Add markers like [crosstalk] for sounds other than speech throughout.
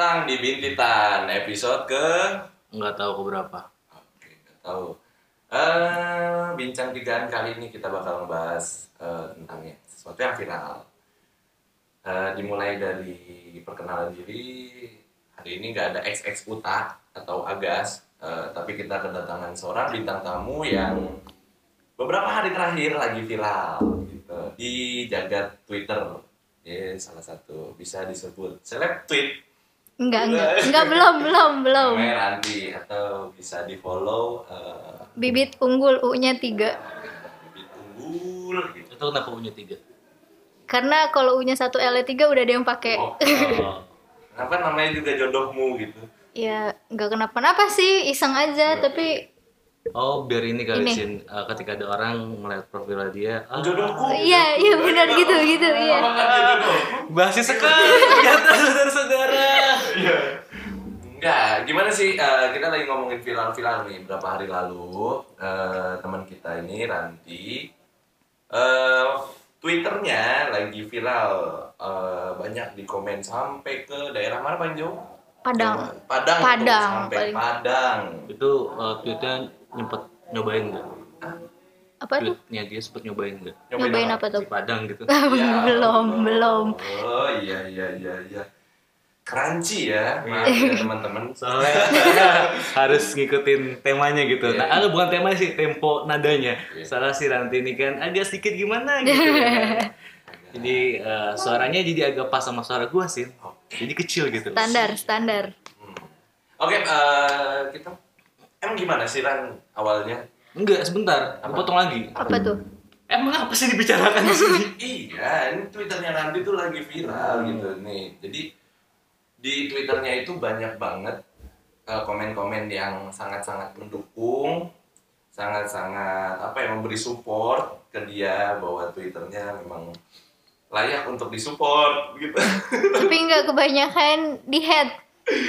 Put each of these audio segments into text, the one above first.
datang di Bintitan episode ke nggak tahu ke berapa Oke, nggak tahu. Eh, bincang tigaan kali ini kita bakal ngebahas eh, tentang ya, sesuatu yang viral. Eh, dimulai dari perkenalan diri. Hari ini nggak ada XX Uta atau Agas, eh, tapi kita kedatangan seorang bintang tamu yang beberapa hari terakhir lagi viral gitu di jagat Twitter. Ya, salah satu bisa disebut seleb tweet Enggak, enggak. Enggak, belum, belum, belum. namanya Ranti atau bisa di follow eh, Bibit unggul U-nya 3. bibit unggul gitu. itu kenapa punya tiga Karena kalau U-nya 1 L 3 udah ada yang pakai. Oh, oh. kenapa namanya juga jodohmu gitu? Ya, enggak kenapa-napa sih, iseng aja, tapi oh biar ini kali Ini. Sin Eh, ketika ada orang melihat profil dia ah, Jodohku. iya, iya benar gitu, gitu, iya. Basi sekali [laughs] ternyata saudara-saudara Iya. Enggak, gimana sih eh, kita lagi ngomongin viral-viral nih berapa hari lalu eh, teman kita ini Ranti eh Twitternya lagi viral eh, banyak di komen sampai ke daerah mana paling jauh? Padang. Padang. Padang, sampai paling. Padang. itu uh, tweetnya nyempet nyobain nggak Apa tuh? tweetnya dia sempet nyobain nggak Nyobain apa tuh? di Padang gitu [laughs] Ya belum, Allah. belum. Oh iya iya iya iya. Crunchy ya, maaf ya teman-teman. [laughs] soalnya [laughs] harus ngikutin temanya gitu Iya. nah ada bukan tema sih tempo nadanya Iya. salah si Ranti ini kan agak sedikit gimana gitu kan. jadi uh, suaranya jadi agak pas sama suara gua sih jadi kecil gitu Standar, standar. Hmm. Oke, eh, kita emang gimana sih Ran awalnya? enggak sebentar Apa? gua potong lagi Apa tuh? emang apa sih dibicarakan di sini [laughs] Iya, ini Twitternya Randy tuh lagi viral gitu nih. Jadi di Twitternya itu banyak banget eh, komen-komen yang sangat-sangat mendukung, sangat-sangat apa ya memberi support ke dia bahwa Twitternya memang layak untuk disupport gitu. Tapi enggak kebanyakan di head,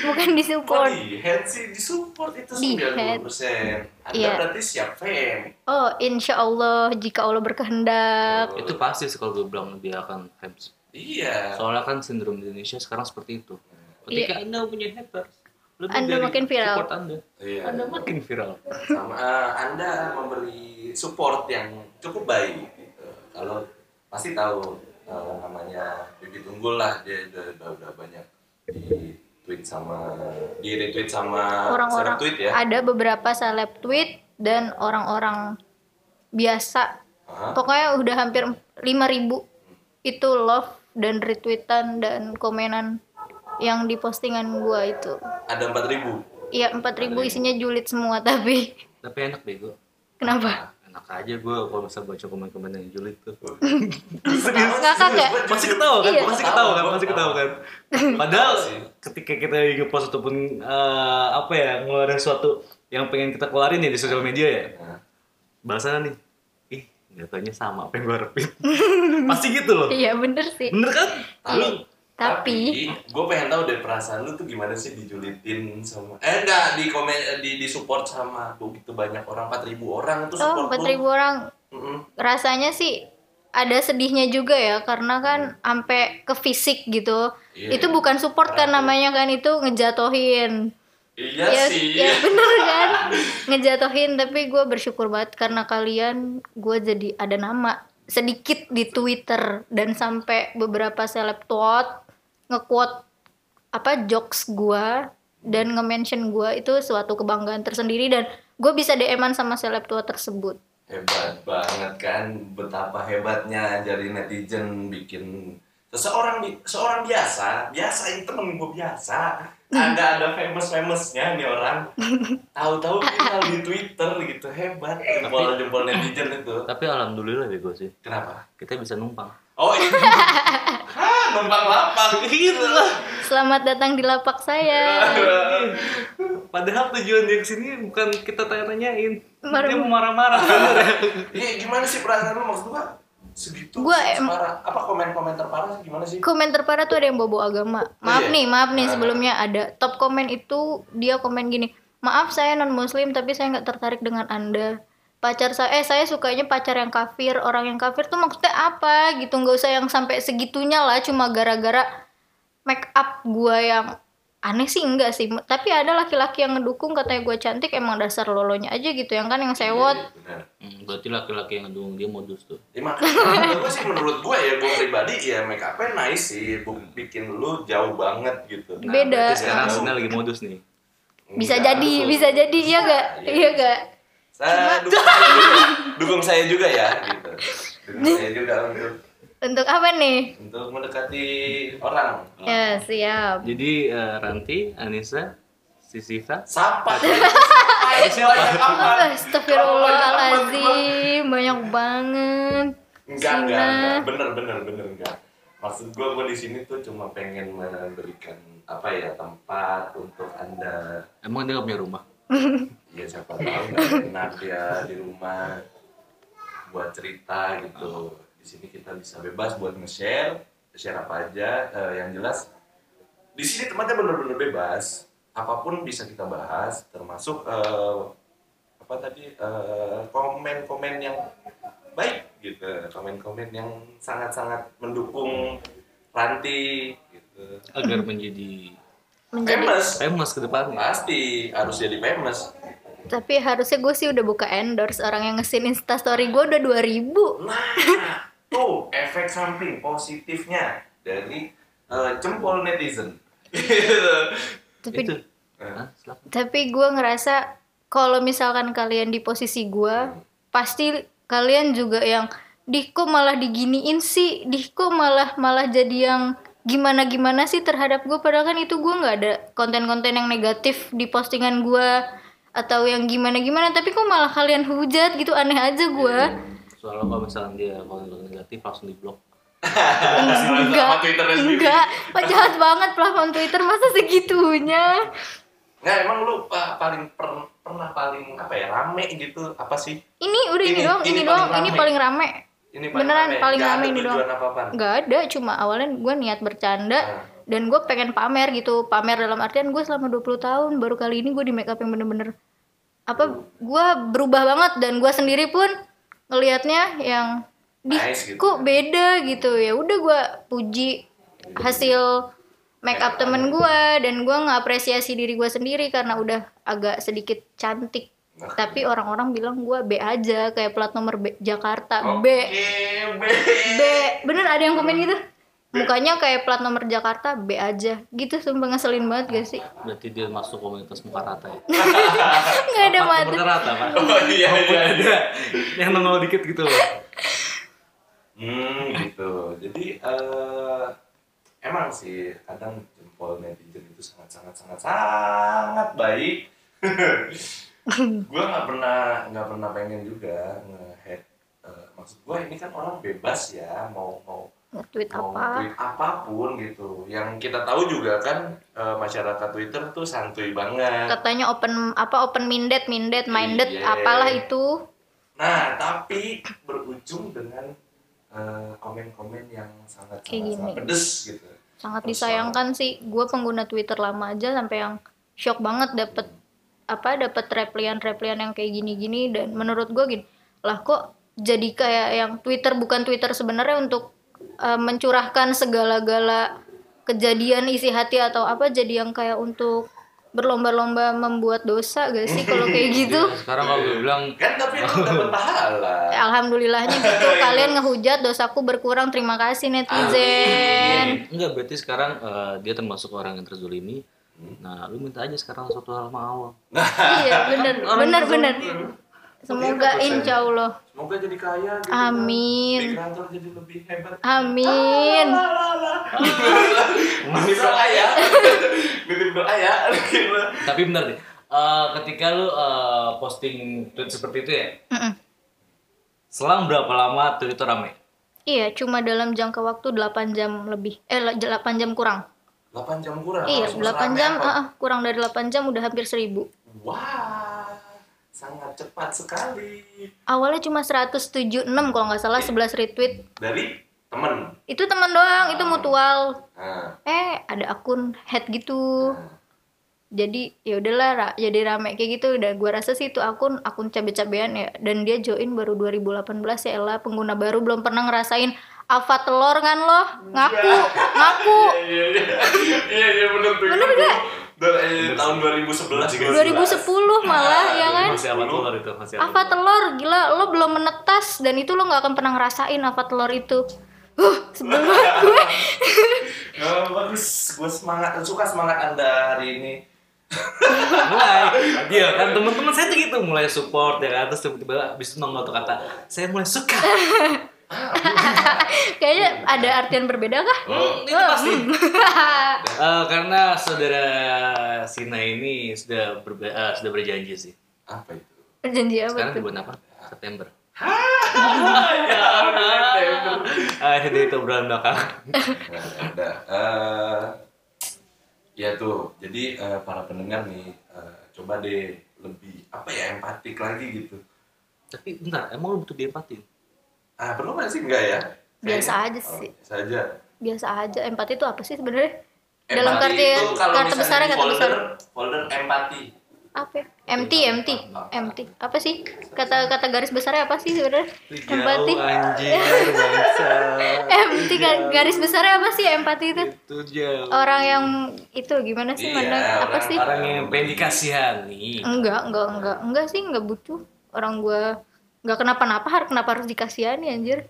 bukan di Kok support. di head sih disupport itu Di 90%. Anda Iya. berarti siap fame. Oh, insya Allah jika Allah berkehendak. itu pasti sih kalau gue bilang dia akan fans Iya. soalnya kan sindrom di Indonesia sekarang seperti itu ketika anda punya haters lebih Anda dari makin viral. support anda Iya. anda makin viral sama eh, Anda memberi support yang cukup baik gitu. Kalau pasti tahu eh, namanya Bibit Unggul lah dia udah, udah, udah banyak di tweet sama di retweet sama Orang-orang tweet ya. ada beberapa seleb tweet dan orang-orang biasa. Hah? Pokoknya udah hampir 5000 itu love dan retweetan dan komenan yang di postingan gua itu. Ada 4000. Iya 4000 isinya julid semua [laughs] tapi tapi enak deh gue kenapa? Enak aja gue kalau bisa baca komen-komen yang julid tuh. Ngakak ya? pasti ketawa kan? Iya. pasti ketawa kan? Gua ketawa kan? [laughs] Padahal sih. ketika kita lagi ngepost ataupun eh, apa ya ngeluarin sesuatu yang pengen kita keluarin ya di sosial media ya. Nah, bahasannya nih ih datanya sama apa yang gue harapin. [laughs] Pasti gitu loh. Iya bener sih. bener kan tapi Tapi gue pengen tahu deh perasaan lu tuh gimana sih dijulitin sama eh enggak di komen di di support sama begitu banyak orang 4000 orang tuh oh support 4000 lu. orang Mm-mm. rasanya sih ada sedihnya juga ya karena kan sampai ke fisik gitu. Iya. Itu bukan support kan namanya kan itu ngejatohin. Iya ya, sih. ya bener kan [laughs] ngejatohin tapi gue bersyukur banget karena kalian gue jadi ada nama sedikit di Twitter dan sampai beberapa seleb tweet nge-quote apa jokes gue dan nge-mention gue itu suatu kebanggaan tersendiri dan gue bisa DM-an sama seleb tweet tersebut. Hebat banget kan betapa hebatnya dari netizen bikin seseorang seorang biasa biasa ini temen gue biasa ada ada famous famousnya nih orang. [laughs] Tahu-tahu viral [laughs] di Twitter gitu hebat jempol jempol netizen itu. tapi alhamdulillah deh gue sih kenapa? Kita bisa numpang. Oh iya [laughs] numpang lapang. Gitu lah. Selamat datang di lapak saya. Padahal tujuan dia ke sini bukan kita tanya-tanyain. Marah- dia mau marah-marah. Ya iya gimana sih perasaan lu? Maksud gua segitu Gua em- apa komen-komen terparah sih? Gimana sih? Komen terparah tuh ada yang bobo agama. Maaf iya? nih maaf nih Ah. sebelumnya ada. Top komen itu dia komen gini maaf saya non muslim tapi saya nggak tertarik dengan anda pacar saya eh saya sukanya pacar yang kafir orang yang kafir tuh maksudnya apa gitu nggak usah yang sampai segitunya lah cuma gara-gara make up gua yang aneh sih enggak sih tapi ada laki-laki yang ngedukung katanya gue cantik emang dasar lolonya aja gitu yang kan yang sewot Iya. Hmm, berarti laki-laki yang ngedukung dia modus tuh. Ya, makanya [laughs] gue sih menurut gue ya gue pribadi ya make upnya nice sih bikin lu jauh banget gitu. Beda. Berarti sekarang lagi modus nih. bisa Enggak, jadi betul. bisa jadi iya gak Iya. iya gak Saya dukung. Saya juga, dukung saya juga ya gitu. Dukung saya juga untuk untuk apa nih? Untuk mendekati orang. ya siap. Jadi eh, Ranti, Anissa, Sisiva, Sapa. siapa? Astagfirullahaladzim. Banyak banget. Enggak, enggak, enggak. Bener, bener, bener, enggak. Maksud gue, gue di sini tuh cuma pengen memberikan apa ya tempat untuk anda emang dia gak punya rumah? Ya siapa tahu nggak enak ya di rumah buat cerita gitu. Di sini kita bisa bebas buat nge-share. Share apa aja Eh, yang jelas. Di sini tempatnya bener-bener bebas. Apa pun bisa kita bahas termasuk eh, apa tadi eh, komen-komen yang baik gitu. Komen-komen yang sangat-sangat mendukung Ranti gitu. Agar menjadi menjadi famous famous ke depannya. pasti harus jadi famous tapi harusnya gue sih udah buka endorse orang yang ngesin instastory gue udah 2000 Nah, tuh efek samping positifnya dari eh, jempol netizen. [laughs] tapi Itu. Tapi gue ngerasa kalau misalkan kalian di posisi gue pasti kalian juga yang dih kok malah diginiin sih dih kok malah malah jadi yang gimana gimana sih terhadap gue padahal kan itu gue nggak ada konten-konten yang negatif di postingan gue atau yang gimana gimana tapi kok malah kalian hujat gitu? Aneh aja gue Soalnya kalau misalnya dia konten negatif langsung di blok. enggak. Enggak. Pak jahat banget platform twitter. Masa segitunya? Nggak, emang lu pa- paling per- pernah paling apa ya rame gitu? Apa sih? ini udah ini, Ini- doang ini ini, paling doang ini paling rame Ini Beneran, paling rame ada ini doang. nggak ada cuma awalnya gue niat bercanda Nah. dan gue pengen pamer gitu pamer dalam artian gue selama 20 tahun baru kali ini gue di make up yang bener-bener apa gue berubah banget dan gue sendiri pun ngelihatnya yang di Nice gitu. kok beda gitu ya udah gue puji hasil make up temen gue dan gue ngapresiasi diri gue sendiri karena udah agak sedikit cantik. Tapi orang-orang bilang gue B aja kayak plat nomor B Jakarta Oke, B B. B bener ada yang komen gitu mukanya kayak plat nomor Jakarta B aja gitu sumpah ngeselin banget gak sih Berarti dia masuk komunitas muka rata ya. [laughs] nggak ada mata muka rata, Pak? Oh iya iya. Ada yang nongol dikit gitu loh. Hmm gitu. Jadi eh emang sih kadang jempol netizen itu sangat sangat sangat sangat baik. [laughs] gue nggak pernah nggak pernah pengen juga nge-head. eh, maksud gue ini kan orang bebas ya mau mau nge-tweet mau apa tweet apa pun gitu. Yang kita tahu juga kan eh, masyarakat Twitter tuh santuy banget. katanya open apa open minded minded minded Iya. apalah itu Nah, tapi berujung dengan eh, komen-komen yang sangat Kayak sangat, gini. sangat pedes gitu. sangat Personal. disayangkan sih gue pengguna Twitter lama aja sampai yang shock banget dapet apa dapet replian-replian yang kayak gini-gini dan menurut gue gini lah kok jadi kayak yang Twitter bukan Twitter sebenarnya untuk uh, mencurahkan segala-gala kejadian isi hati atau apa jadi yang kayak untuk berlomba-lomba membuat dosa gak sih kalau kayak [laughs] gitu Sekarang kalau gue bilang Kan tapi itu dapat [laughs] pahala. alhamdulillahnya gitu [laughs] kalian ngehujat dosaku berkurang terima kasih netizen enggak berarti sekarang eh, dia termasuk orang yang terzolimi. Nah, lu minta aja sekarang satu hal sama Allah. iya bener bener bener semoga Begitu, insya Allah Semoga jadi kaya gitu. Amin. Di kantor jadi lebih hebat. amin Masih doa ya. Nitip doa ya. Tapi benar deh. eh, ketika lu eh, posting tweet seperti itu ya, Mm-mm. selang berapa lama tweet itu rame? iya cuma dalam jangka waktu 8 jam lebih eh 8 jam kurang 8 jam kurang. iya langsung 8 serame jam ah, ah, kurang dari 8 jam udah hampir 1000 Wah, sangat cepat sekali. awalnya cuma 176 kalau nggak salah 11 retweet. Dari temen. itu teman doang itu mutual. Nah, eh ada akun head gitu. Jadi ya udahlah ra- jadi rame kayak gitu. Dan gua rasa sih itu akun akun cabe-cabean ya. Dan dia join baru 2018 ya. Ella pengguna baru belum pernah ngerasain Alfa telur kan lo ngaku ngaku Iya iya iya iya iya bener tuh. Bener? Dari eh, tahun 2011 juga. 2010 malah ya kan Masih apa telur itu? Masih apa? Telur gila lo belum menetas dan itu lo nggak akan pernah ngerasain Alfa telur itu uh sebel banget [laughs] gue Oh, bagus, gue semangat, suka semangat anda hari ini. mulai iya kan teman-teman saya tuh gitu mulai support ya kan terus tiba-tiba abis itu nongol tuh kata saya mulai suka [laughs] [laughs] kayaknya ada artian berbeda kah? Hmm, itu pasti. [laughs] Eh, karena saudara Sina ini sudah berbe- eh, sudah berjanji sih. Apa itu? perjanji apa sekarang di tuh bulan apa? September. [laughs] Ya, September. ah itu itu obrolan belakang Nah, udah. Eh, ya tuh, jadi eh, para pendengar nih, eh, coba deh lebih apa ya empatik lagi gitu. tapi bentar emang lu butuh diempatin Ah perlu nggak sih? Enggak ya? Biasa aja oh, sih. biasa aja. biasa aja. Empati itu apa sih sebenarnya? Dalam kartu kartu besar di kata besar. Folder empati. apa ya? MT MT MT apa sih? kata kata garis besarnya apa sih sebenarnya? Empati. [laughs] MT ga- garis besarnya apa sih empati itu? Itu jauh. Orang yang itu gimana sih? Iya, mana apa sih? orang yang pengen dikasihani. Enggak enggak enggak. Enggak sih enggak butuh. Orang gua enggak kenapa-napa har kenapa harus dikasihani anjir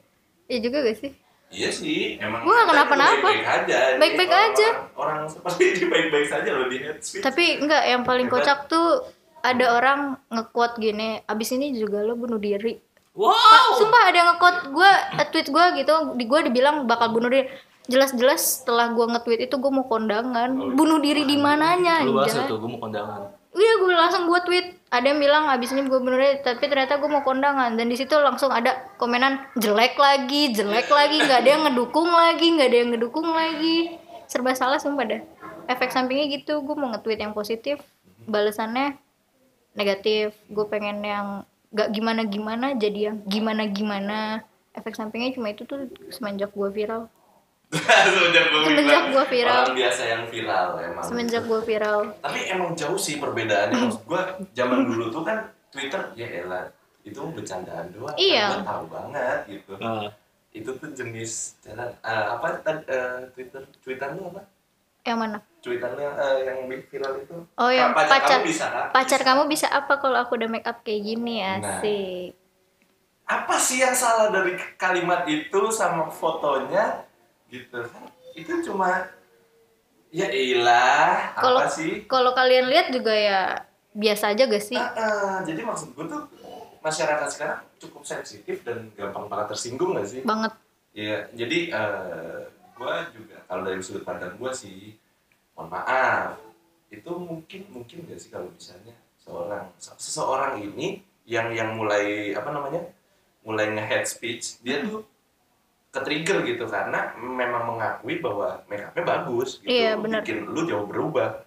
ya juga gak sih Iya sih, emang Gua nggak kita kenapa-napa. Baik-baik aja. Baik-baik orang- aja. Orang, seperti [laughs] ini baik-baik saja loh di head speech. tapi enggak yang paling Hebat. kocak tuh ada orang nge-quote gini abis ini juga lo bunuh diri wow Sumpah ada yang nge-quote gue, tweet gue gitu, di gue dibilang bakal bunuh diri. Jelas-jelas setelah gue nge-tweet itu gue mau kondangan. Bunuh diri di mananya lu bahas tuh gue mau kondangan Iya gue langsung gue tweet. Ada yang bilang abis ini gue diri, tapi ternyata gue mau kondangan. Dan di situ langsung ada komenan jelek lagi, jelek lagi, nggak ada yang ngedukung lagi, nggak ada yang ngedukung lagi. Serba salah sumpah dah. Efek sampingnya gitu, gue mau nge-tweet yang positif, balasannya negatif. Gue pengen yang gak gimana-gimana jadi yang gimana-gimana. Efek sampingnya cuma itu tuh semenjak gue viral. [laughs] semenjak gue Semenjak gua viral. Orang biasa yang viral emang. Semenjak gue viral. Tapi emang jauh sih perbedaannya. Maksud gue zaman dulu tuh kan Twitter ya elah itu bercandaan doang. Iya. Gue tahu banget gitu. Nah, Itu tuh jenis cara eh, apa eh, Twitter Twitter lu apa? Yang mana? Twitter lu yang, eh, yang viral itu? Oh yang pacar, pacar kamu bisa kan? pacar Bisa. kamu bisa apa kalau aku udah make up kayak gini Nah. asik. apa sih yang salah dari kalimat itu sama fotonya gitu. Kan itu cuma ya ilah Kalau apa sih? kalau kalian lihat juga ya biasa aja gak sih? Ah, ah, jadi maksud gue tuh masyarakat sekarang cukup sensitif dan gampang banget tersinggung gak sih? Banget. ya jadi gue juga kalau dari sudut pandang gue sih mohon maaf. Itu mungkin mungkin gak sih kalau misalnya seorang seseorang ini yang yang mulai apa namanya mulai nge-head speech dia tuh ke-trigger gitu karena memang mengakui bahwa make upnya bagus gitu Iya, benar. bikin lu jauh berubah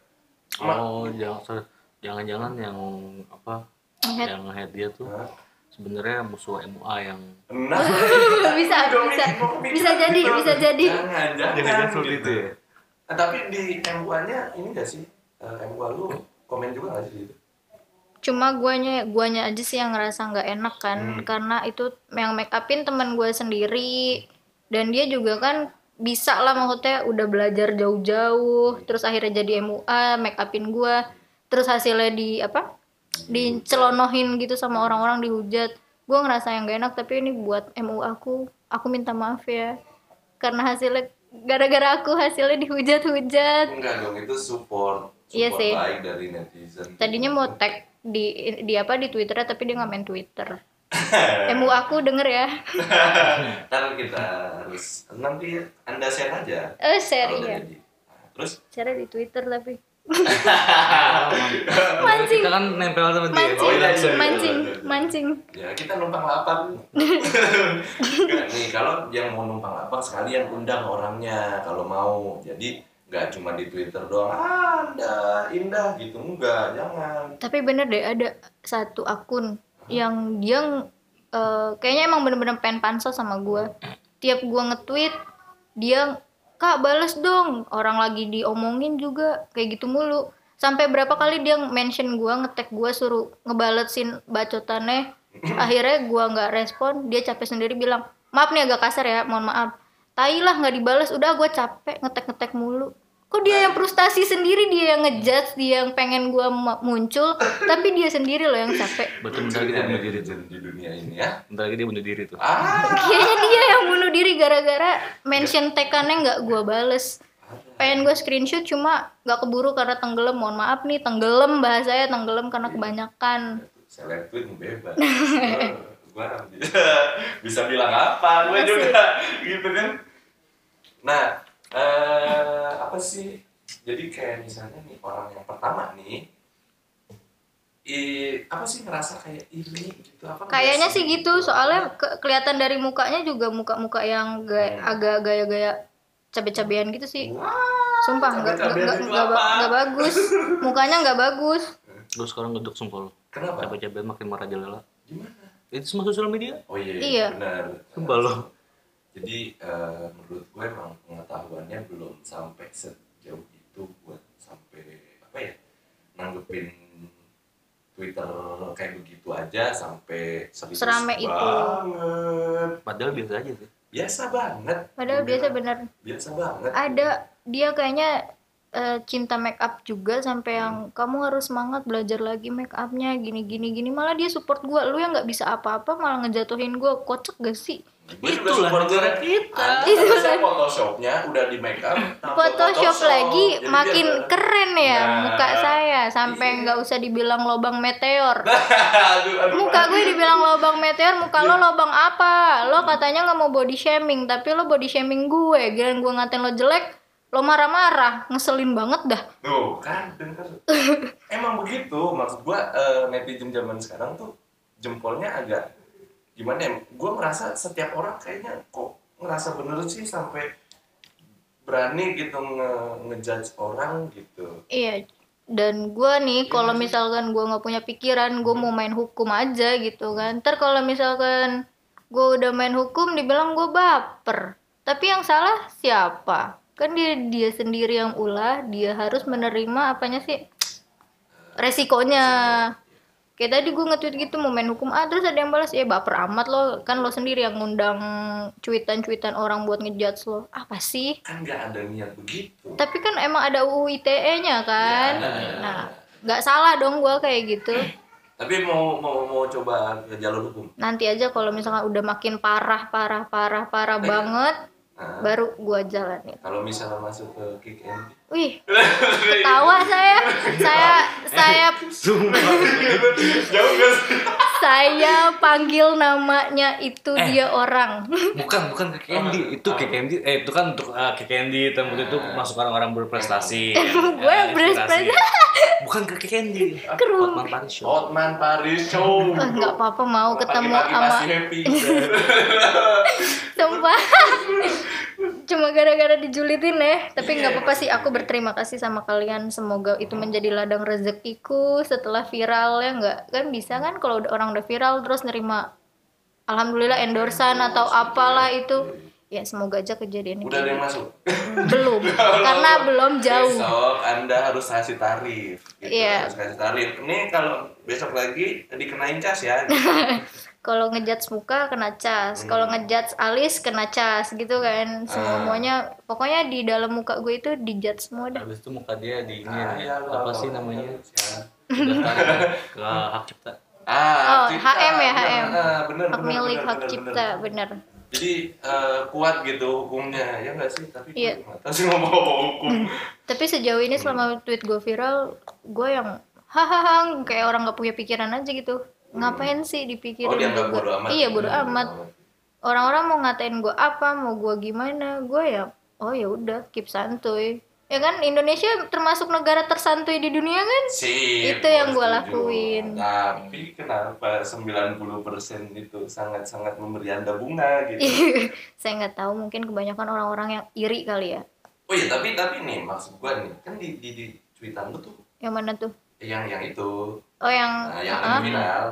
oh jangan jangan-jangan yang apa Nge-head. yang head dia tuh Hah? sebenarnya musuh MUA yang nah [laughs] bisa bisa bisa jadi gitu. bisa jadi. jangan jangan, seperti gitu. itu ya? Nah, tapi di MUA nya ini gak sih Eh, MUA lu komen juga gak sih gitu Cuma guanya guanya aja sih yang ngerasa nggak enak kan Hmm. karena itu yang make upin teman gue sendiri dan dia juga kan bisa lah maksudnya udah belajar jauh-jauh terus akhirnya jadi MUA make upin gue terus hasilnya di apa dicelonohin gitu sama orang-orang dihujat. Gue ngerasa yang gak enak tapi ini buat MUA aku aku minta maaf ya. Karena hasilnya gara-gara aku hasilnya dihujat-hujat. Enggak dong itu support support Iya sih. baik dari netizen. Tadinya mau tag di di apa di twitternya tapi dia nggak main twitter [laughs] emu aku denger ya. [laughs] Ntar kita harus nanti anda share aja. Eh share ya udah jadi. Nah, terus? Share di twitter tapi. [laughs] Mancing. Kita kan nempel sama dia. Mancing. Oh, iya, iya, iya, mancing. iya, iya. mancing. Ya kita numpang lapak Nggak, nih kalau yang mau numpang lapak sekalian undang orangnya kalau mau. Jadi nggak cuma di twitter doang ah anda indah gitu. Enggak jangan. Tapi bener deh ada satu akun yang dia eh, kayaknya emang bener-bener pengen pansos sama gue tiap gue nge-tweet dia kak bales dong. Orang lagi diomongin juga kayak gitu mulu. Sampai berapa kali dia mention gue ngetek gue suruh ngebalesin bacotannya. Akhirnya gue nggak respon dia capek sendiri bilang maaf nih agak kasar ya mohon maaf. Tai lah nggak dibalas udah gue capek ngetek ngetek mulu kok dia yang frustasi sendiri dia yang ngejudge dia yang pengen gue muncul [laughs] tapi dia sendiri loh yang capek. Betul bentar lagi dia bunuh diri tuh. di dunia ini ya? Bentar lagi dia bunuh diri tuh. ah. Kayaknya dia yang bunuh diri gara-gara mention tekannya nggak gue bales. Pengen gue screenshot cuma nggak keburu karena tenggelam. Mohon maaf nih tenggelam bahasanya tenggelam karena kebanyakan. Seleb tweet bebas. [laughs] Gue [laughs] bisa bilang apa? Gue juga gitu kan. Nah eh apa sih? Jadi kayak misalnya nih orang yang pertama nih i, apa sih ngerasa kayak ini gitu? Apa kayaknya sih gitu soalnya ke- kelihatan dari mukanya juga muka-muka yang ga- Hmm. agak gaya-gaya cabe-cabean gitu sih. Wah, sumpah nggak nggak cabe-cabean nggak bagus. [laughs] Mukanya nggak bagus. Lu sekarang ngeduk sumpah kenapa? Capek-capek makin merajalela. gimana? Itu semua sosial media. oh iya, Iya. benar. Sumpah lo. Jadi eh, menurut gue emang pengetahuannya belum sampai sejauh itu buat sampai apa ya nanggepin Twitter kayak begitu aja sampai serius Serame itu. banget. Padahal biasa aja sih. biasa banget. Padahal Gue biasa bener. Biasa banget. Ada dia kayaknya eh, cinta make up juga sampai yang kamu harus semangat belajar lagi make upnya gini gini gini malah dia support gue lu yang nggak bisa apa-apa malah ngejatuhin gue kocak gak sih gue juga Itulah support gue. kita. Itulah. saya photoshopnya udah di make up tampil Photoshop lagi Jadi makin biar- keren ya Nah. muka saya sampai Iya. nggak usah dibilang lobang meteor [laughs] aduh, aduh, muka gue dibilang lobang meteor muka Iya. lo lobang apa lo katanya nggak mau body shaming tapi lo body shaming gue giliran gue ngatain lo jelek lo marah-marah ngeselin banget dah Tuh kan denger. [laughs] Emang begitu maksud gua eh, netizen zaman sekarang tuh jempolnya agak gimana ya? Gua merasa setiap orang kayaknya kok ngerasa bener sih sampai berani gitu nge ngejudge orang gitu. iya dan gue nih kalau misalkan gue nggak punya pikiran gue mau main hukum aja gitu kan ntar kalau misalkan gue udah main hukum dibilang gue baper tapi yang salah siapa kan dia dia sendiri yang ulah dia harus menerima apanya sih? Resikonya. Kayak tadi gue nge-tweet gitu mau main hukum ah terus ada yang balas ya baper amat lo. Kan lo sendiri yang ngundang cuitan-cuitan orang buat ngejudge lo. Apa sih? Kan nggak ada niat begitu. tapi kan emang ada UU ITE-nya kan? Ya, ada. nah nggak salah dong gue kayak gitu. Tapi mau mau mau coba ke jalur hukum. nanti aja kalau misalkan udah makin parah parah parah parah banget Nah, baru gue jalanin. Kalau misalnya masuk ke kick and wih [laughs] ketawa saya saya saya Jauh sih? saya panggil namanya itu dia orang Bukan, bukan ke Candy. Itu ke Candy. Eh, itu kan untuk uh, ke Candy tempat itu masuk orang-orang berprestasi. [laughs] Gue inspirasi. berprestasi? Bukan ke Candy. [laughs] Kru. Hotman Paris Show. Hotman Paris Show. Eh, nggak apa-apa mau ketemu sama. Sumpah Cuma gara-gara dijulitin ya Tapi nggak apa-apa sih Aku berterima kasih sama kalian Semoga itu menjadi ladang rezekiku Setelah viral ya nggak Kan bisa kan kalau orang udah viral Terus nerima Alhamdulillah endorsan atau apalah itu Ya semoga aja kejadian Udah ada yang masuk. Belum [laughs] Karena belum jauh Besok Anda harus kasih tarif. Gitu. Iya. Harus kasih tarif. Ini kalau besok lagi dikenain cas ya. [laughs] Kalau ngejudge muka kena cas Hmm. Kalau ngejudge alis kena cas gitu kan Ah. Semuanya Pokoknya di dalam muka gue itu dijudge semua dah Habis itu muka dia di ini Ah, iya, apa sih namanya? ya. Daftar [laughs] ke hak cipta. Ah, Oh, cipta. HM ya, HM. ah, bener, Hak bener, milik, bener, hak bener, cipta, bener. bener Jadi eh, kuat gitu hukumnya, ya nggak sih? Tapi Iya. nggak tahu sih ngomong hukum. Tapi sejauh ini selama tweet gue viral, gue yang [laughs] hahaha kayak orang nggak punya pikiran aja gitu. Ngapain sih dipikirin Oh, dianggap bodo amat. Iya bodo amat. Orang-orang mau ngatain gue apa, mau gue gimana, gue ya oh ya udah keep santuy. Ya kan Indonesia termasuk negara tersantuy di dunia kan? Sip, Itu yang setuju. lakuin. Tapi kenapa 90% itu sangat-sangat memberi Anda bunga gitu? [laughs] Saya nggak tahu mungkin kebanyakan orang-orang yang iri kali ya. Oh iya, tapi tapi nih maksud gua nih, kan di di, di tweetan lu tuh Yang mana tuh? yang yang itu Oh yang nah, yang lagi viral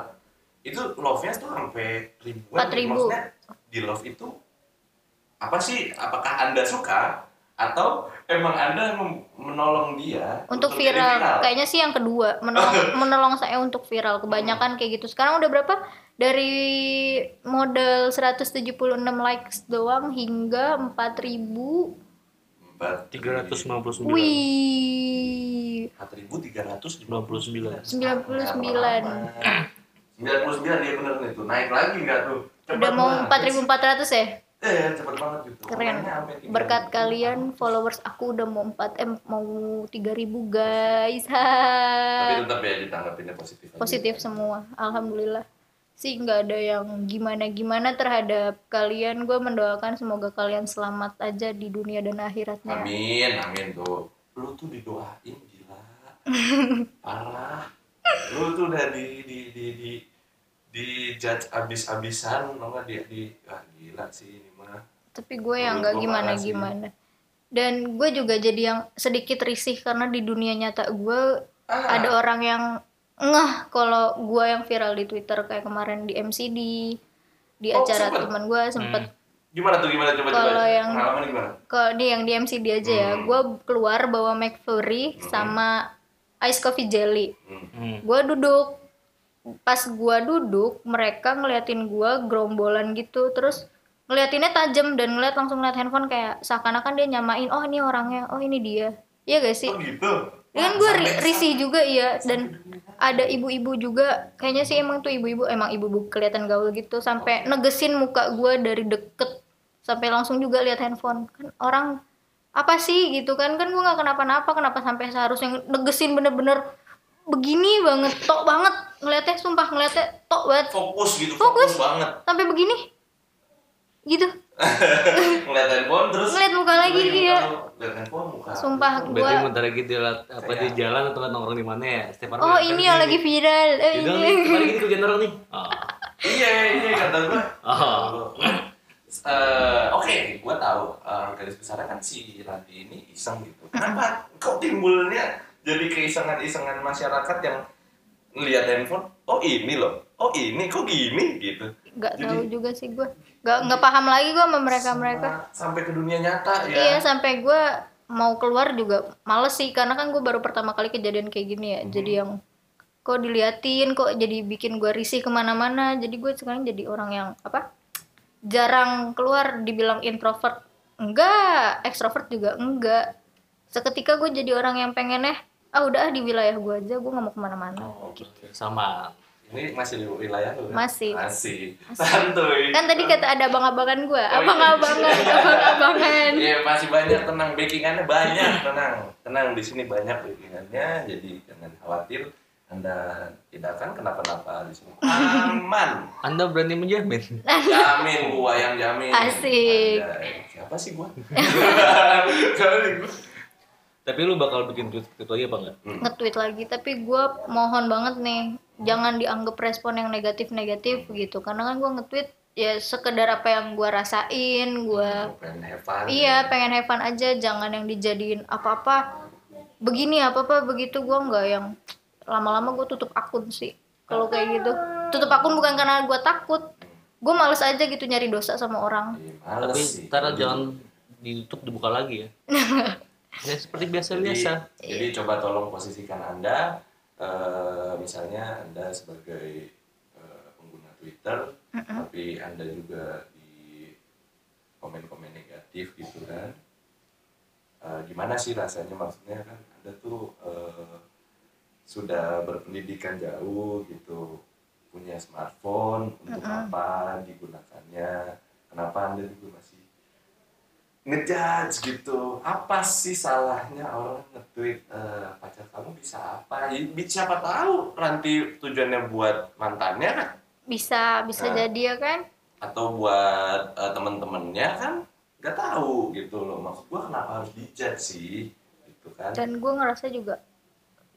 itu love-nya tuh sampai ribuan. 4.000. Maksudnya di love itu apa sih? Apakah Anda suka? Atau emang anda menolong dia untuk jadi viral. kayaknya sih yang kedua menolong [laughs] menolong saya untuk viral. Kebanyakan kayak gitu. Sekarang udah berapa? Dari modal 176 likes doang hingga 4000 empat 359 wih. 4.300 99 99 99 dia bener nih tuh. Naik lagi nggak tuh? Cepet udah mau banget. 4400 ya? Eh cepet banget gitu. Keren. Makanya sampai 3.000. berkat kalian followers aku udah mau 4 m mau 3000 guys. Tapi ha tetap ya ditanggapinnya positif aja. positif semua. Alhamdulillah. Sih nggak ada yang gimana gimana terhadap kalian. Gue mendoakan semoga kalian selamat aja di dunia dan akhiratnya. Amin amin tuh. Lu tuh didoain gila. [laughs] Parah. Lu tuh udah di di di di di judge abis-abisan nggak? Di di ah gila sih ini mah. Tapi gue yang nggak gimana gimana. Dan gue juga jadi yang sedikit risih karena di dunia nyata gue Ah. ada orang yang ngeh kalau gue yang viral di Twitter kayak kemarin di MCD di Oh, acara sempet? teman gue sempet. Gimana tuh gimana? Coba Kalau coba yang- ke di yang di MCD aja ya. Hmm. gue keluar bawa McFlurry sama ice coffee jelly. Hmm. Hmm. gue duduk pas gue duduk mereka ngeliatin gue gerombolan gitu. Terus ngeliatinnya tajam dan ngeliat langsung ngeliat handphone kayak seakan-akan dia nyamain oh ini orangnya oh ini dia. Iya gak sih? oh gitu? Wah, gue sampai- risih juga iya. dan ada ibu-ibu juga kayaknya sih emang tuh ibu-ibu emang ibu-ibu kelihatan gaul gitu sampai negesin muka gue dari deket sampai langsung juga lihat handphone. Kan orang apa sih? gitu kan. Kan gue nggak kenapa-napa kenapa sampai seharusnya negesin bener-bener begini banget tok banget ngeliatnya sumpah ngeliatnya tok banget fokus gitu Fokus. fokus, banget sampai begini gitu [laughs] ngeliat handphone terus Ngeliat muka lagi dia. lu. Ngeliat handphone muka sumpah gue Berarti bentar lagi dia liat apa di jalan atau liat nongkrong di mana ya? Setiap orang oh ini yang lagi viral eh, ini kemarin gini kerjaan orang nih. [laughs] Oh. iya iya kata gue Oh. Eh, oke gue tahu eh, garis besarnya kan si Randy ini iseng gitu kenapa kok timbulnya jadi keisengan-isengan masyarakat yang ngeliat handphone oh ini loh. Oh ini. Kok gini? Gitu. Nggak Jadi- tahu juga sih gue nggak nggak paham lagi gue sama mereka mereka sampai ke dunia nyata ya. Iya sampai gue mau keluar juga males sih. Karena kan gue baru pertama kali kejadian kayak gini ya. Hmm. jadi yang kok diliatin kok jadi bikin gue risih ke mana-mana. Jadi gue sekarang jadi orang yang apa jarang keluar. Dibilang introvert enggak. Ekstrovert juga enggak. Seketika gue jadi orang yang pengennya ah udah ah, di wilayah gue aja gue nggak mau ke mana-mana. Oh, Sama. ini masih di wilayah lu kan? Masih. masih. Santuy. Kan tadi kata ada abang-abangan gue Oh, iya. abang-abangan [laughs] abang-abangan. Iya masih banyak tenang. Backingannya banyak tenang. Tenang di sini banyak backingannya jadi jangan khawatir. Anda tidak akan kenapa-napa di sini. Aman. [laughs] Anda berani menjamin? jamin gua yang jamin. Asik. Anjay, siapa sih gua [laughs] Tapi lu bakal bikin tweet, tweet lagi apa enggak? nge-tweet lagi tapi gue mohon banget nih jangan dianggap respon yang negatif-negatif gitu. Karena kan gue nge-tweet ya sekedar apa yang gue rasain gue pengen have fun. iya pengen have fun aja jangan yang dijadiin apa-apa. Begini apa-apa begitu. Gue nggak yang lama-lama gue tutup akun sih kalau kayak gitu. Tutup akun bukan karena gue takut. Gue males aja gitu nyari dosa sama orang. Iya, males Tapi ntar jangan ditutup dibuka lagi ya. [laughs] ya seperti jadi, biasa-biasa. jadi coba tolong posisikan anda eh, misalnya anda sebagai eh, pengguna Twitter tapi anda juga di komen-komen negatif gitu kan. Eh, gimana sih rasanya? Maksudnya kan anda tuh eh, sudah berpendidikan jauh gitu punya smartphone untuk apa digunakannya? Kenapa anda juga masih ngejudge gitu. Apa sih salahnya orang nge-tweet eh, pacar kamu bisa apa? Siapa tahu nanti tujuannya buat mantannya kan? Bisa bisa Nah. jadi ya kan? Atau buat eh, temen-temennya kan? Nggak tahu gitu loh. Maksud gua kenapa harus dijudge sih? Gitu kan? Dan gue ngerasa juga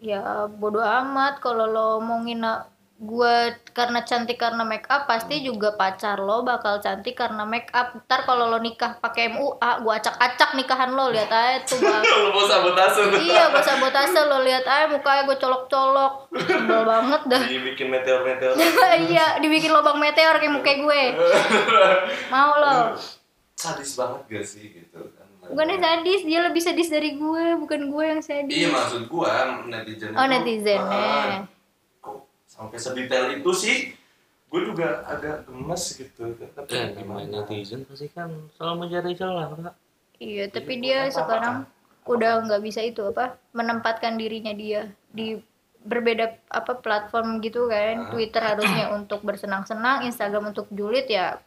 ya bodoh amat kalau lo mau ngina gue karena cantik karena make up pasti juga pacar lo bakal cantik karena make up. Ntar kalau lo nikah pakai MUA gue acak-acak nikahan lo lihat aja [laughs] tuh mau sabotase iya gue sabotase lo lihat aja mukanya gue colok-colok. Sebel banget dah. Dibikin meteor-meteor. [laughs] Iya dibikin lubang meteor kayak muka gue. [laughs] Mau lo? Sadis banget gak sih gitu kan? Bukannya sadis dia lebih sadis dari gue bukan gue yang sadis. Iya maksud gua netizen oh itu, netizennya ah, sampai sedetail itu sih gue juga agak gemes gitu tapi Ya, namanya netizen pasti kan selalu mencari celah, Pak. iya tapi Iya, dia apa-apa. sekarang udah nggak bisa itu apa menempatkan dirinya dia di berbeda apa platform gitu kan Ah. Twitter harusnya untuk bersenang-senang Instagram untuk julid ya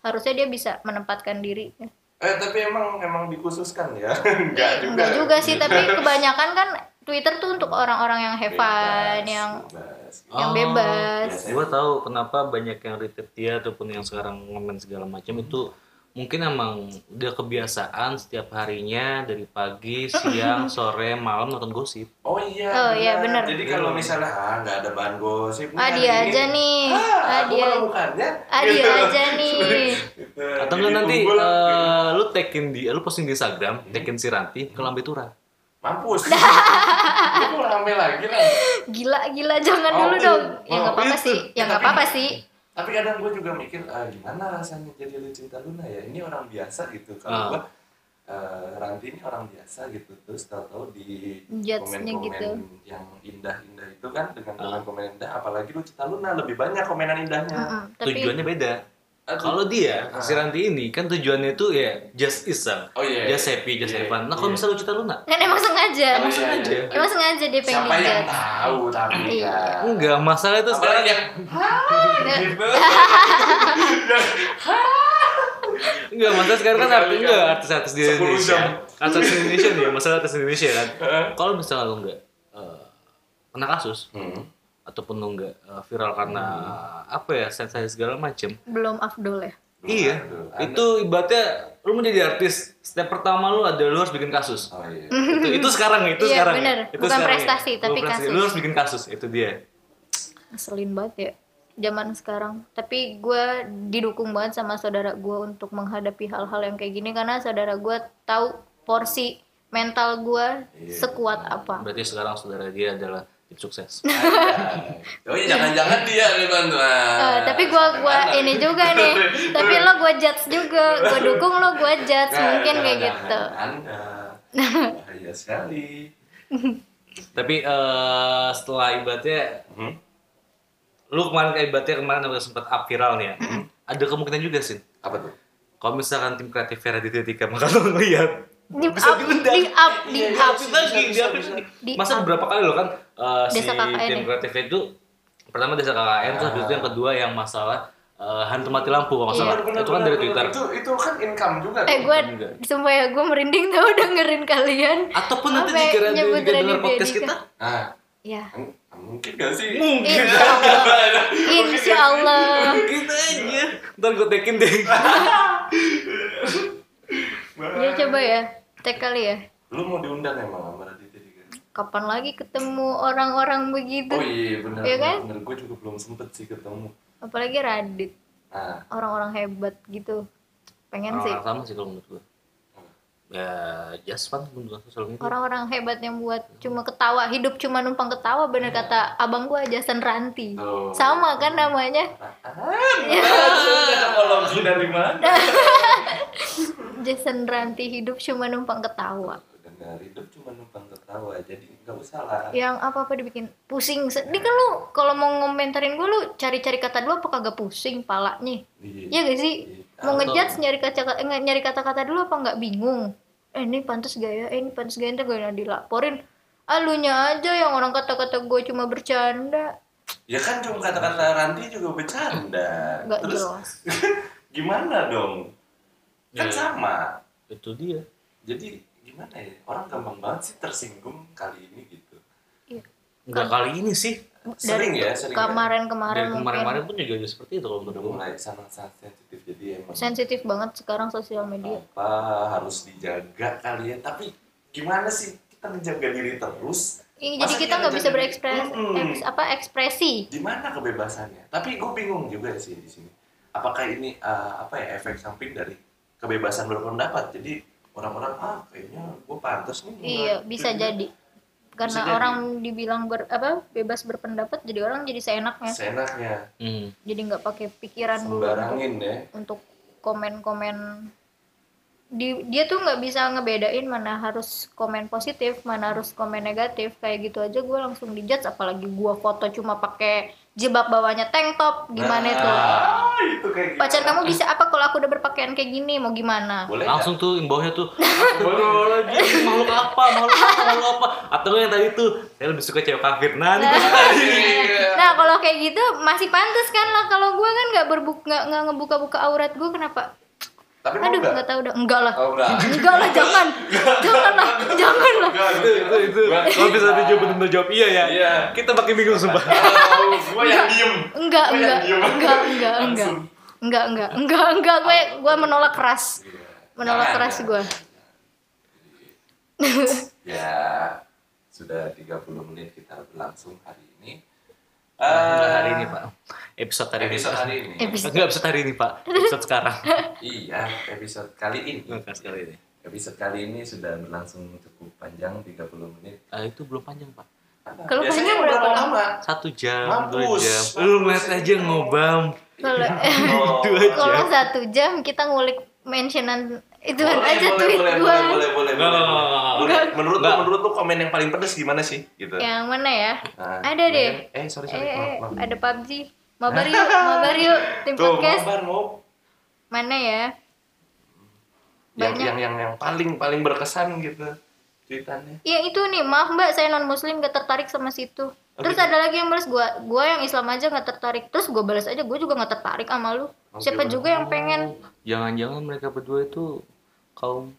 harusnya dia bisa menempatkan diri eh tapi emang emang dikhususkan ya [laughs] enggak juga Enggak juga sih tapi [laughs] kebanyakan kan Twitter tuh untuk orang-orang yang have fun yang bebas. Yang Oh, bebas biasa. Gue tahu kenapa banyak yang retweet dia ataupun yang sekarang ngomen segala macam itu mungkin emang udah kebiasaan setiap harinya dari pagi, siang, [laughs] sore, malam nonton gosip. Oh iya. Oh, iya, bener. Jadi kalau misalnya ah nggak ada bahan gosip. ah dia ini, aja nih Ah, dia ah dia aja nih [laughs] Gitu. Atau Jadi enggak nanti eh, lu tagin di lu posting di Instagram, tagin si Ranti ke Lambe Tura. mampus. [laughs] Itu rame lagi lah. gila gila jangan Oh, dulu itu. dong ya Oh, nggak apa-apa itu. sih ya nggak Tapi- apa-apa sih Tapi kadang gue juga mikir ah, gimana rasanya jadi Lucinta Luna ya. Ini orang biasa gitu. Kalau Ah. gue eh, Ranti ini orang biasa gitu. Terus tahu-tahu di komen-komen gitu. yang indah-indah itu kan dengan Ah. komen-komen indah. Apalagi Lucinta Luna lebih banyak komenan indahnya. Mm-mm, tapi Tujuannya beda. Kalau dia, Ah. si Ranti ini kan tujuannya itu ya just iseng, Oh iya. just happy, just Iya, have fun. Nah kalau iya. misalnya lu Cita Luna, kan emang sengaja Emang iya, sengaja. iya. emang sengaja dia pengen Siapa yang tahu tapi Iya. kan. enggak masalah itu sekarang yang [laughs] Nggak. gitu. [laughs] Enggak, masalah sekarang kan artis enggak artis-artis di 10 Indonesia. jam. Artis di Indonesia nih, masalah artis di Indonesia kan. [laughs] Kalau misalnya lu enggak eh, kena kasus Hmm. Ataupun lu enggak eh, viral karena apa ya sensasi segala macem belum afdol ya Iya, Aduh, itu ibaratnya lu menjadi artis, step pertama lu ada lu harus bikin kasus. Oh iya. [laughs] itu itu sekarang itu Iya, sekarang. bener. Itu Bukan sekarang ya. prestasi, Bukan tapi prestasi. kasus. Lu harus bikin kasus, itu dia. ngeselin banget ya zaman sekarang tapi gue didukung banget sama saudara gue untuk menghadapi hal-hal yang kayak gini karena saudara gue tahu porsi mental gue Iya. sekuat apa Berarti sekarang saudara dia adalah tim sukses. [laughs] Oh iya jangan-jangan dia nih bantu. Eh, tapi gue gua ini juga nih [laughs] tapi lo gue judge juga gue dukung lo gue judge mungkin kayak gitu Anda bahaya sekali. [laughs] Tapi eh, setelah ibaratnya Hmm? lu kemarin kayak ibaratnya kemarin udah sempat up viral nih ya. Hmm. Ada kemungkinan juga sih. Apa tuh? Kalau misalkan tim kreatif Vera di Titika maka lu ngeliat di bisa up diundang. di up di Iya, iya, up lagi di up lagi. Masa up. beberapa kali loh kan eh, si tim ya? kreatifnya itu pertama desa KKN terus habis itu yang kedua yang masalah eh, hantu mati lampu kalau nggak salah. Benar, benar, itu kan dari. Twitter. Itu itu kan income juga. eh gue sumpah ya gue merinding tau [laughs] dengerin kalian Ataupun nanti Sampai dikira Raditya podcast kita. Ah, ya mungkin gak sih? Mungkin. insya Allah [laughs] insya Allah Mungkin aja. Ntar gue tekin deh. [laughs] ya coba ya cek kali ya Lu mau diundang emang sama Raditya Dika? kapan lagi ketemu orang-orang begitu Oh iya benar. Iya kan? Benar, gue juga belum sempet sih ketemu. apalagi Radit Nah, orang-orang hebat gitu pengen sih Orang-orang sama sih kalau menurut gue. Ya, just fun menurut sosial media. orang-orang hebat yang buat cuma ketawa hidup cuma numpang ketawa bener kata abang gua Jason Ranti Oh. sama kan namanya ada kolom dari mana? [laughs] Jason Ranti hidup cuma numpang ketawa Dengar hidup cuma numpang ketawa, jadi nggak usah lah. yang apa apa dibikin pusing sedih kan lu kalau mau ngomentarin gua lu cari-cari kata dulu apa kagak pusing palanya Iya. Iya gak sih Iya. Mau Atau- ngejudge nyari kata eh, nyari kata-kata dulu apa nggak bingung eh ini pantas gak ya eh ini pantas gak ya gue dilaporin alunya aja yang orang kata-kata gue cuma bercanda Ya kan cuma kata-kata Ranti juga bercanda. nggak Terus jelas [laughs] gimana dong? Kan Ya. sama. Itu dia. Jadi gimana ya? Orang gampang banget sih tersinggung kali ini gitu. Enggak kali ini sih. Sering dari ya, sering ya. kemarin-kemarin mungkin kemarin-kemarin pun juga seperti itu kalau menurut gue. mulai sangat-sangat sensitif jadi emang sensitif banget sekarang sosial media apa harus dijaga kali ya. Tapi gimana sih kita menjaga diri terus? Masa jadi kita nggak bisa berekspresi Mm-mm. eks- apa ekspresi Di mana kebebasannya? Tapi gue bingung juga sih di sini. Apakah ini uh, apa ya efek samping dari kebebasan berpendapat? Jadi orang-orang ah kayaknya gue pantas nih. iya bisa jadi karena jadi. orang dibilang ber, apa bebas berpendapat jadi orang jadi seenaknya Seenaknya Hmm. jadi nggak pakai pikiran dulu untuk, sembarangin ya. untuk komen-komen di, dia tuh nggak bisa ngebedain mana harus komen positif mana harus komen negatif kayak gitu aja gue langsung dijudge apalagi gue foto cuma pakai jilbab bawahnya tank top gimana itu? Ah, itu kayak pacar kamu bisa apa kalau aku udah berpakaian kayak gini? Mau gimana? Boleh langsung tuh yang bawahnya tuh. [laughs] Astagfirullahaladzim makhluk apa? Makhluk apa? Makhluk apa? Atau yang tadi tuh saya lebih suka cewek kafir. Nah ini Iya. nah kalau kayak gitu masih pantas kan lah. Kalau gue kan nggak berbuka nggak ngebuka-buka aurat gue kenapa tapi aduh nggak nggak tahu dah enggak lah. Oh enggak. Enggak lah jangan. Jangan lah [laughs] jangan lah. Itu itu. Itu kalau bisa dijawab benar jawab iya ya. Iya. kita pakai bingung sumpah. [laughs] Oh, gua yang diem. Enggak enggak. diem. enggak enggak enggak. Enggak enggak. Enggak enggak. Gue gue menolak keras. Menolak Jangan, keras gue. [laughs] ya sudah 30 menit kita berlangsung hari ini. Enggak Eh, hari ini pak episode hari ini episode hari ini Episode. enggak episode hari ini pak episode sekarang [laughs] iya episode kali ini enggak sekali ini episode kali ini sudah berlangsung cukup panjang 30 menit Ah, itu belum panjang pak Kalau Biasanya panjang berapa lama? satu jam dua Mampus, jam mampus. lu ngeliat aja ngobam kalau Oh, [laughs] Dua jam. kalau satu jam kita ngulik mentionan ituan boleh, aja boleh, tweet boleh, gue boleh, boleh, boleh, boleh. Boleh. Menurut lu, menurut lu komen yang paling pedes gimana sih? Gitu. yang mana ya Nah, ada deh. Eh, sorry, sorry. eh maaf, maaf. ada PUBG mabar yuk [laughs] mabar yuk tim Tuh, podcast mabar, mau. mana ya Yang, Banyak. yang, yang, yang paling, paling berkesan gitu. Tweetannya. Ya itu nih, maaf mbak, saya non muslim gak tertarik sama situ. Terus Oke. ada lagi yang balas gua, gua yang Islam aja gak tertarik. Terus gua balas aja, gua juga gak tertarik sama lu. Oke, Siapa bener. juga yang pengen jangan-jangan mereka berdua itu kaum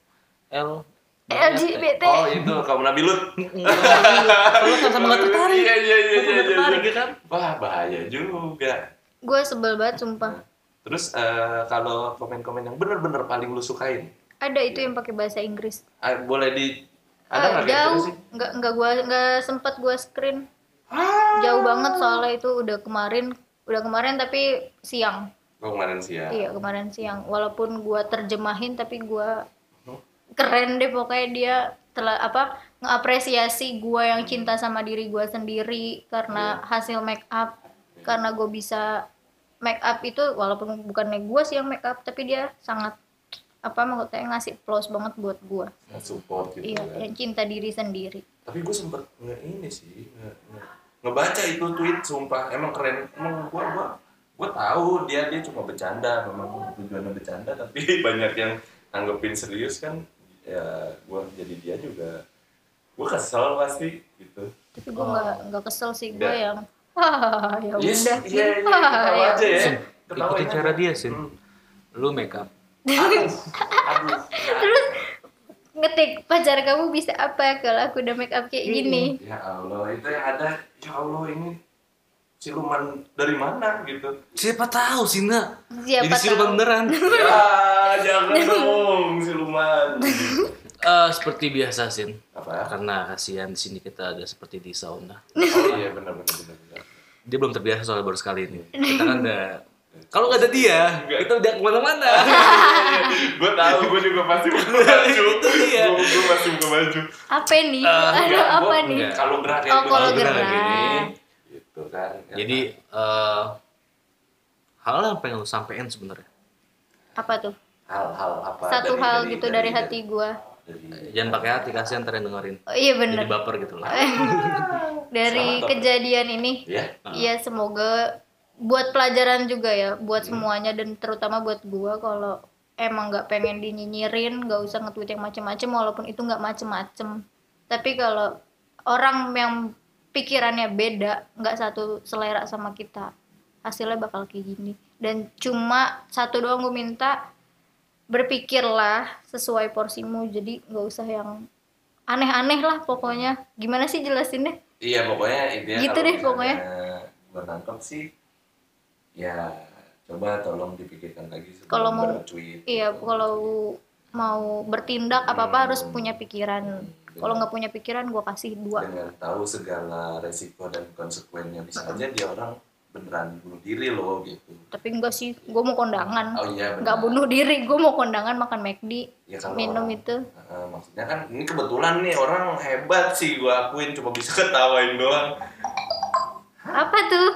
L LGBT? Oh, itu kaum Nabi Lut. [laughs] kalau sama nggak tertarik Iya, iya, iya, iya, iya, tertarik iya. ya kan Wah, bahaya juga. Gua sebel banget sumpah. Terus eh, kalau komen-komen yang bener-bener paling lu sukain, Ada itu yang pakai bahasa Inggris. ah, boleh di ada Ah, nggak gitu jauh, sih? nggak nggak gua nggak sempat gua screen. Ah. Jauh banget soalnya itu udah kemarin, udah kemarin tapi siang. Oh, kemarin ya. Iya kemarin siang. Walaupun gua terjemahin tapi gua Hmm. Keren deh pokoknya dia telah apa ngapresiasi gua yang cinta sama diri gua sendiri karena Iya. hasil make up karena gue bisa make up itu walaupun bukannya gua sih yang make up tapi dia sangat apa maksudnya ngasih plus banget buat gua support gitu iya kan. yang cinta diri sendiri Tapi gue sempet nge ini sih, nge, nge- ngebaca itu tweet sumpah emang keren. Emang gua gua gua tahu dia dia cuma bercanda, memang tujuannya bercanda tapi [laughs] banyak yang nanggepin serius kan ya gua jadi dia juga gua kesel pasti gitu. tapi gua nggak nggak kesel sih gua Nggak. yang Wah, [laughs] ya Yes, udah iya, iya, Wah, ketawa [laughs] ya aja ya. Sin, Ketawain ikutin aja. cara dia sin Hmm. lu make up terus ngetik pacar kamu bisa apa kalau aku udah make up kayak gini Ya Allah, itu yang ada, ya Allah ini siluman dari mana gitu. siapa tahu Sina siapa jadi siluman tahu beneran Ya, jangan dong siluman. [laughs] Eh, seperti biasa sin Apa? karena kasihan di sini kita ada seperti di sauna Oh iya benar benar dia belum terbiasa soal baru sekali ini [laughs] kita kan udah kalau nggak ada dia kita udah ke mana-mana [laughs] gue tahu, gue juga pasti buka baju. Itu dia. Gue pasti buka baju. apa nih ada Enggak, apa gua- nih enggak. Kalau gerak Oh, kalau gerak. gini, gitu kan. jadi eh, hal yang pengen lu sampein sebenarnya. Apa tuh? Hal-hal apa? satu dari- hal dari- gitu dari- dari hati gua. Dari- jangan pakai hati kasihan ntar yang dengerin. Oh, iya jadi bener baper gitu lah. [laughs] Dari Sama, kejadian ini. Ya, Iya semoga buat pelajaran juga ya buat semuanya dan terutama buat gua kalau emang nggak pengen dinyinyirin nggak usah nge-tweet yang macem-macem walaupun itu nggak macem-macem. Tapi kalau orang yang pikirannya beda nggak satu selera sama kita hasilnya bakal kayak gini dan cuma satu doang gue minta berpikirlah sesuai porsimu jadi nggak usah yang aneh-aneh lah pokoknya gimana sih jelasinnya iya pokoknya intinya Gitu deh, pokoknya. Gue nangkep sih, ya coba tolong dipikirkan lagi sebelum Kalau mau-. Iya, gitu. kalau mau bertindak apa apa harus punya pikiran. Kalau nggak punya pikiran, gua kasih dua. dengan tahu segala resiko dan konsekuensinya bisa aja dia orang beneran bunuh diri loh gitu. Tapi enggak sih, gua mau kondangan. Oh iya. Nggak bunuh diri, gua mau kondangan makan McD, Ya, minum orang- itu. Heeh, maksudnya kan ini kebetulan nih orang hebat sih gua akuin cuma bisa ketawain doang. Apa tuh?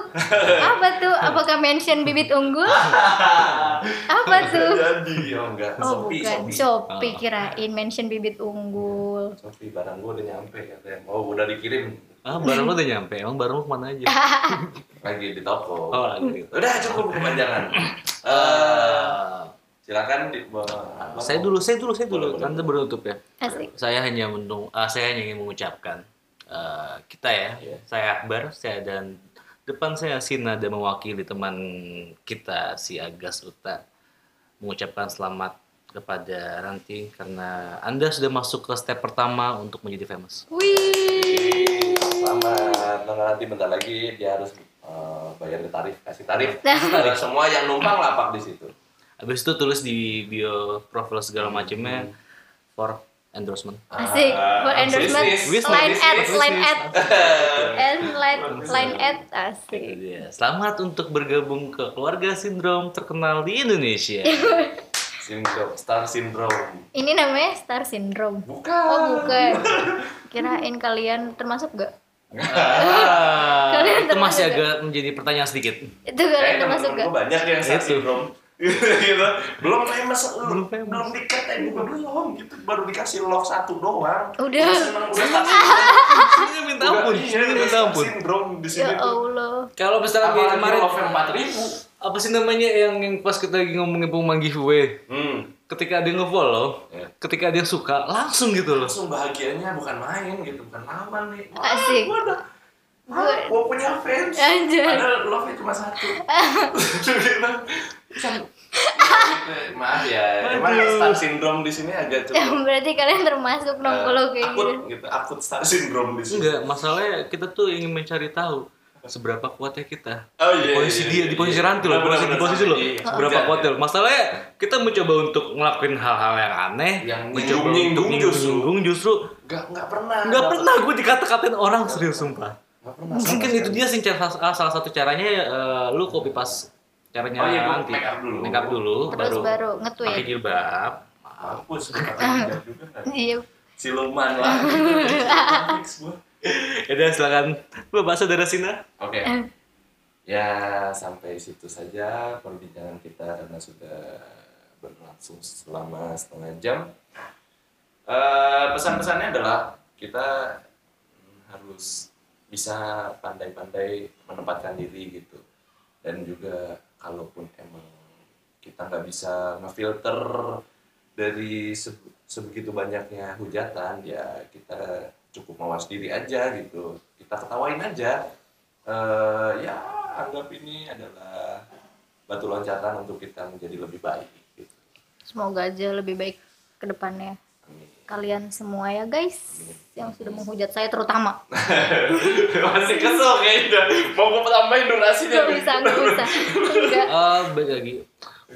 Apa tuh? Apakah mention bibit unggul? [laughs] Apa tuh? Jadi, oh enggak. Oh Shopee, bukan, Shopee. Shopee kirain mention bibit unggul. Shopee barang gua udah nyampe katanya. Oh, udah dikirim Ah, barang lu udah nyampe. Emang barang lu ke mana aja? [laughs] lagi di toko. Oh, lagi gitu. Udah cukup [laughs] kepanjangan. Eh, Eh, silakan di saya dulu, saya dulu, saya dulu. Anda menutup ya. Asik. Saya hanya mendung, ah, saya hanya ingin mengucapkan eh, kita ya, Iya. saya Akbar, saya dan depan saya Sina dan mewakili teman kita si Agas Uta mengucapkan selamat kepada Ranti karena Anda sudah masuk ke step pertama untuk menjadi famous. Wih. Selamat. Nah, nanti bentar lagi dia harus eh, bayar tarif, kasih tarif. Tarif semua yang numpang lapak di situ. Habis itu tulis di bio profil segala macamnya for endorsement. Asik. For endorsement, Bisnis, line ad, line ad, and line, line ad, asik. Selamat untuk bergabung ke keluarga sindrom terkenal di Indonesia. [laughs] Syndrome, star syndrome. Ini namanya star syndrome. Bukan. Oh bukan. Kirain kalian termasuk gak? Ah, Kalian itu masih termasuk agak menjadi pertanyaan sedikit. Itu kalian termasuk gak? banyak yang star syndrome. [laughs] gitu. Belum famous, Belum belum, famous. belum dikatain juga belum gitu. Baru dikasih love satu doang. Udah. seneng, udah. Ini minta ampun, iya, minta star ampun. syndrome di sini Ya tuh. Allah. Kalau misalnya kayak kemarin love yang 4000. apa sih namanya yang, yang pas kita lagi ngomongin pengumuman giveaway, Hmm. ketika ada yang nge-follow, Ya. ketika ada yang suka, langsung gitu loh. langsung bahagianya bukan main gitu bukan aman nih Wah, Asik. gua Wah, gua punya fans Anjay. padahal love nya cuma satu [laughs] [laughs] Gitu. [laughs] maaf ya emang star syndrome di sini agak Ya, cukup berarti kalian termasuk dong eh, kalau kayak akut gitu. gitu akut star syndrome di sini Enggak, masalahnya kita tuh ingin mencari tahu seberapa kuatnya kita. oh Di iya posisi dia, di posisi ranti loh, posisi di posisi lo. Seberapa kuatnya. Masalahnya kita mencoba untuk ngelakuin hal-hal yang aneh, Yang mencoba untuk justru. nyinggung justru nggak nggak pernah nggak pernah gue dikata-katain orang serius sumpah. Mungkin itu dia sih cara salah satu caranya eh, lu copy pas caranya Oh iya, nanti make up dulu. make up dulu Terus baru baru pakai nge-tweet. jilbab. hapus gua [laughs] kata juga kan Iya. siluman lah. [laughs] Ya udah silakan Bapak Saudara Sina. Oke. Ya sampai situ saja perbincangan kita karena sudah berlangsung selama setengah jam. Eh, pesan-pesannya adalah kita harus bisa pandai-pandai menempatkan diri gitu dan juga kalaupun emang kita nggak bisa ngefilter dari se- sebegitu banyaknya hujatan ya kita cukup mawas diri aja gitu kita ketawain aja Eh, ya anggap ini adalah batu loncatan untuk kita menjadi lebih baik gitu. Semoga aja lebih baik ke depannya. Amin. Kalian semua ya guys yang sudah menghujat saya terutama. [laughs] Masih kesel kayaknya. Mau gue tambahin durasinya. Gak bisa, gak bisa. Enggak. [laughs] Eh, balik lagi.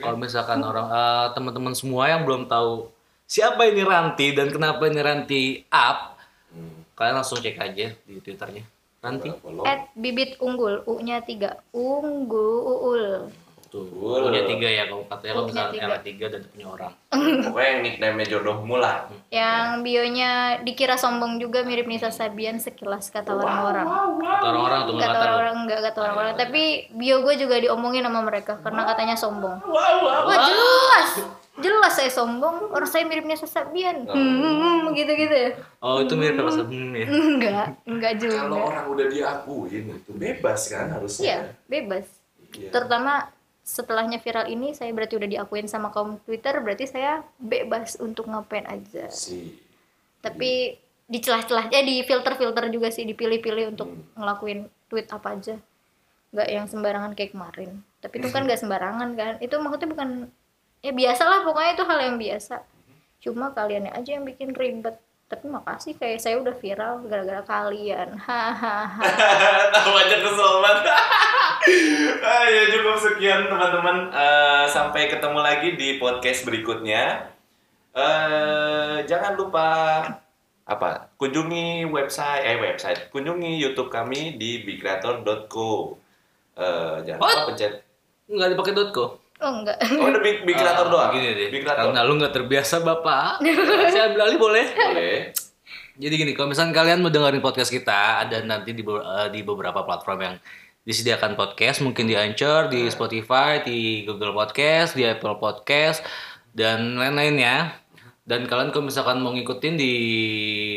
Kalau misalkan orang eh, teman-teman semua yang belum tahu siapa ini Ranti dan kenapa ini Ranti up, Hmm, kalian langsung cek aja di twitternya Ranti. At bibit unggul, U-nya tiga. Unggu uul. Betul. punya tiga ya kalau katanya lo Punya misalkan tiga. Tiga dan punya orang. [laughs] Pokoknya yang nickname-nya jodohmu lah. Yang bionya dikira sombong juga mirip Nisa Sabian sekilas kata orang-orang. Kata orang-orang tuh nggak Kata kata lo. orang-orang enggak kata orang-orang. Tapi bio gue juga diomongin sama mereka karena katanya sombong. Wow, wow. Wah jelas, jelas saya sombong. Orang saya mirip Nisa Sabian. Hmm, gitu-gitu ya. Oh itu mirip apa sebelum ya? Enggak, enggak Kalau juga. orang udah diakuin itu bebas kan Iya, harusnya. bebas. Iya. Terutama setelahnya viral ini saya berarti udah diakuin sama kaum Twitter, berarti saya bebas untuk ngapain aja. Si Tapi di celah-celah ya di filter-filter juga sih dipilih-pilih untuk ngelakuin tweet apa aja. Nggak yang sembarangan kayak kemarin. Tapi itu kan nggak sembarangan kan. Itu maksudnya bukan ya biasalah pokoknya itu hal yang biasa. Cuma kalian aja yang bikin ribet. Tapi makasih kayak saya udah viral gara-gara kalian. [laughs] Hahaha. [laughs] Tahu aja kesel banget. [laughs] ah, ya cukup sekian teman-teman. Eh, sampai ketemu lagi di podcast berikutnya. Eh, jangan lupa apa? Kunjungi website eh website. Kunjungi YouTube kami di bigcreator.co. Eh, jangan lupa pencet. Nggak dipakai .co. Oh enggak. Oh, ada big, big creator Ah, doang. Gini deh. Big creator. Karena lu nggak terbiasa bapak. [laughs] Saya ambil alih boleh. Boleh. Jadi gini, kalau misalnya kalian mau dengerin podcast kita, ada nanti di, eh, di beberapa platform yang disediakan podcast mungkin di Anchor, di Spotify, di Google Podcast, di Apple Podcast dan lain-lainnya. Dan kalian kalau misalkan mau ngikutin di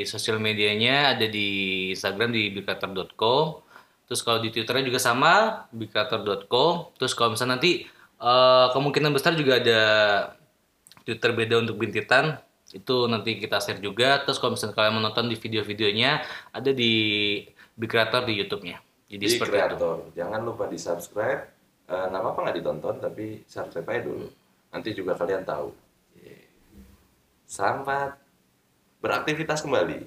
sosial medianya ada di Instagram di bigcreator.co. Terus kalau di Twitternya juga sama bigcreator.co. Terus kalau misalnya nanti eh, kemungkinan besar juga ada Twitter beda untuk bintitan itu nanti kita share juga. Terus kalau misalnya kalian menonton di video-videonya ada di Big Creator di YouTube-nya. Jadi di seperti itu. kreator. Jangan lupa di subscribe Eh, nggak apa-apa nggak ditonton tapi subscribe aja dulu. Nanti juga kalian tahu. Selamat beraktivitas kembali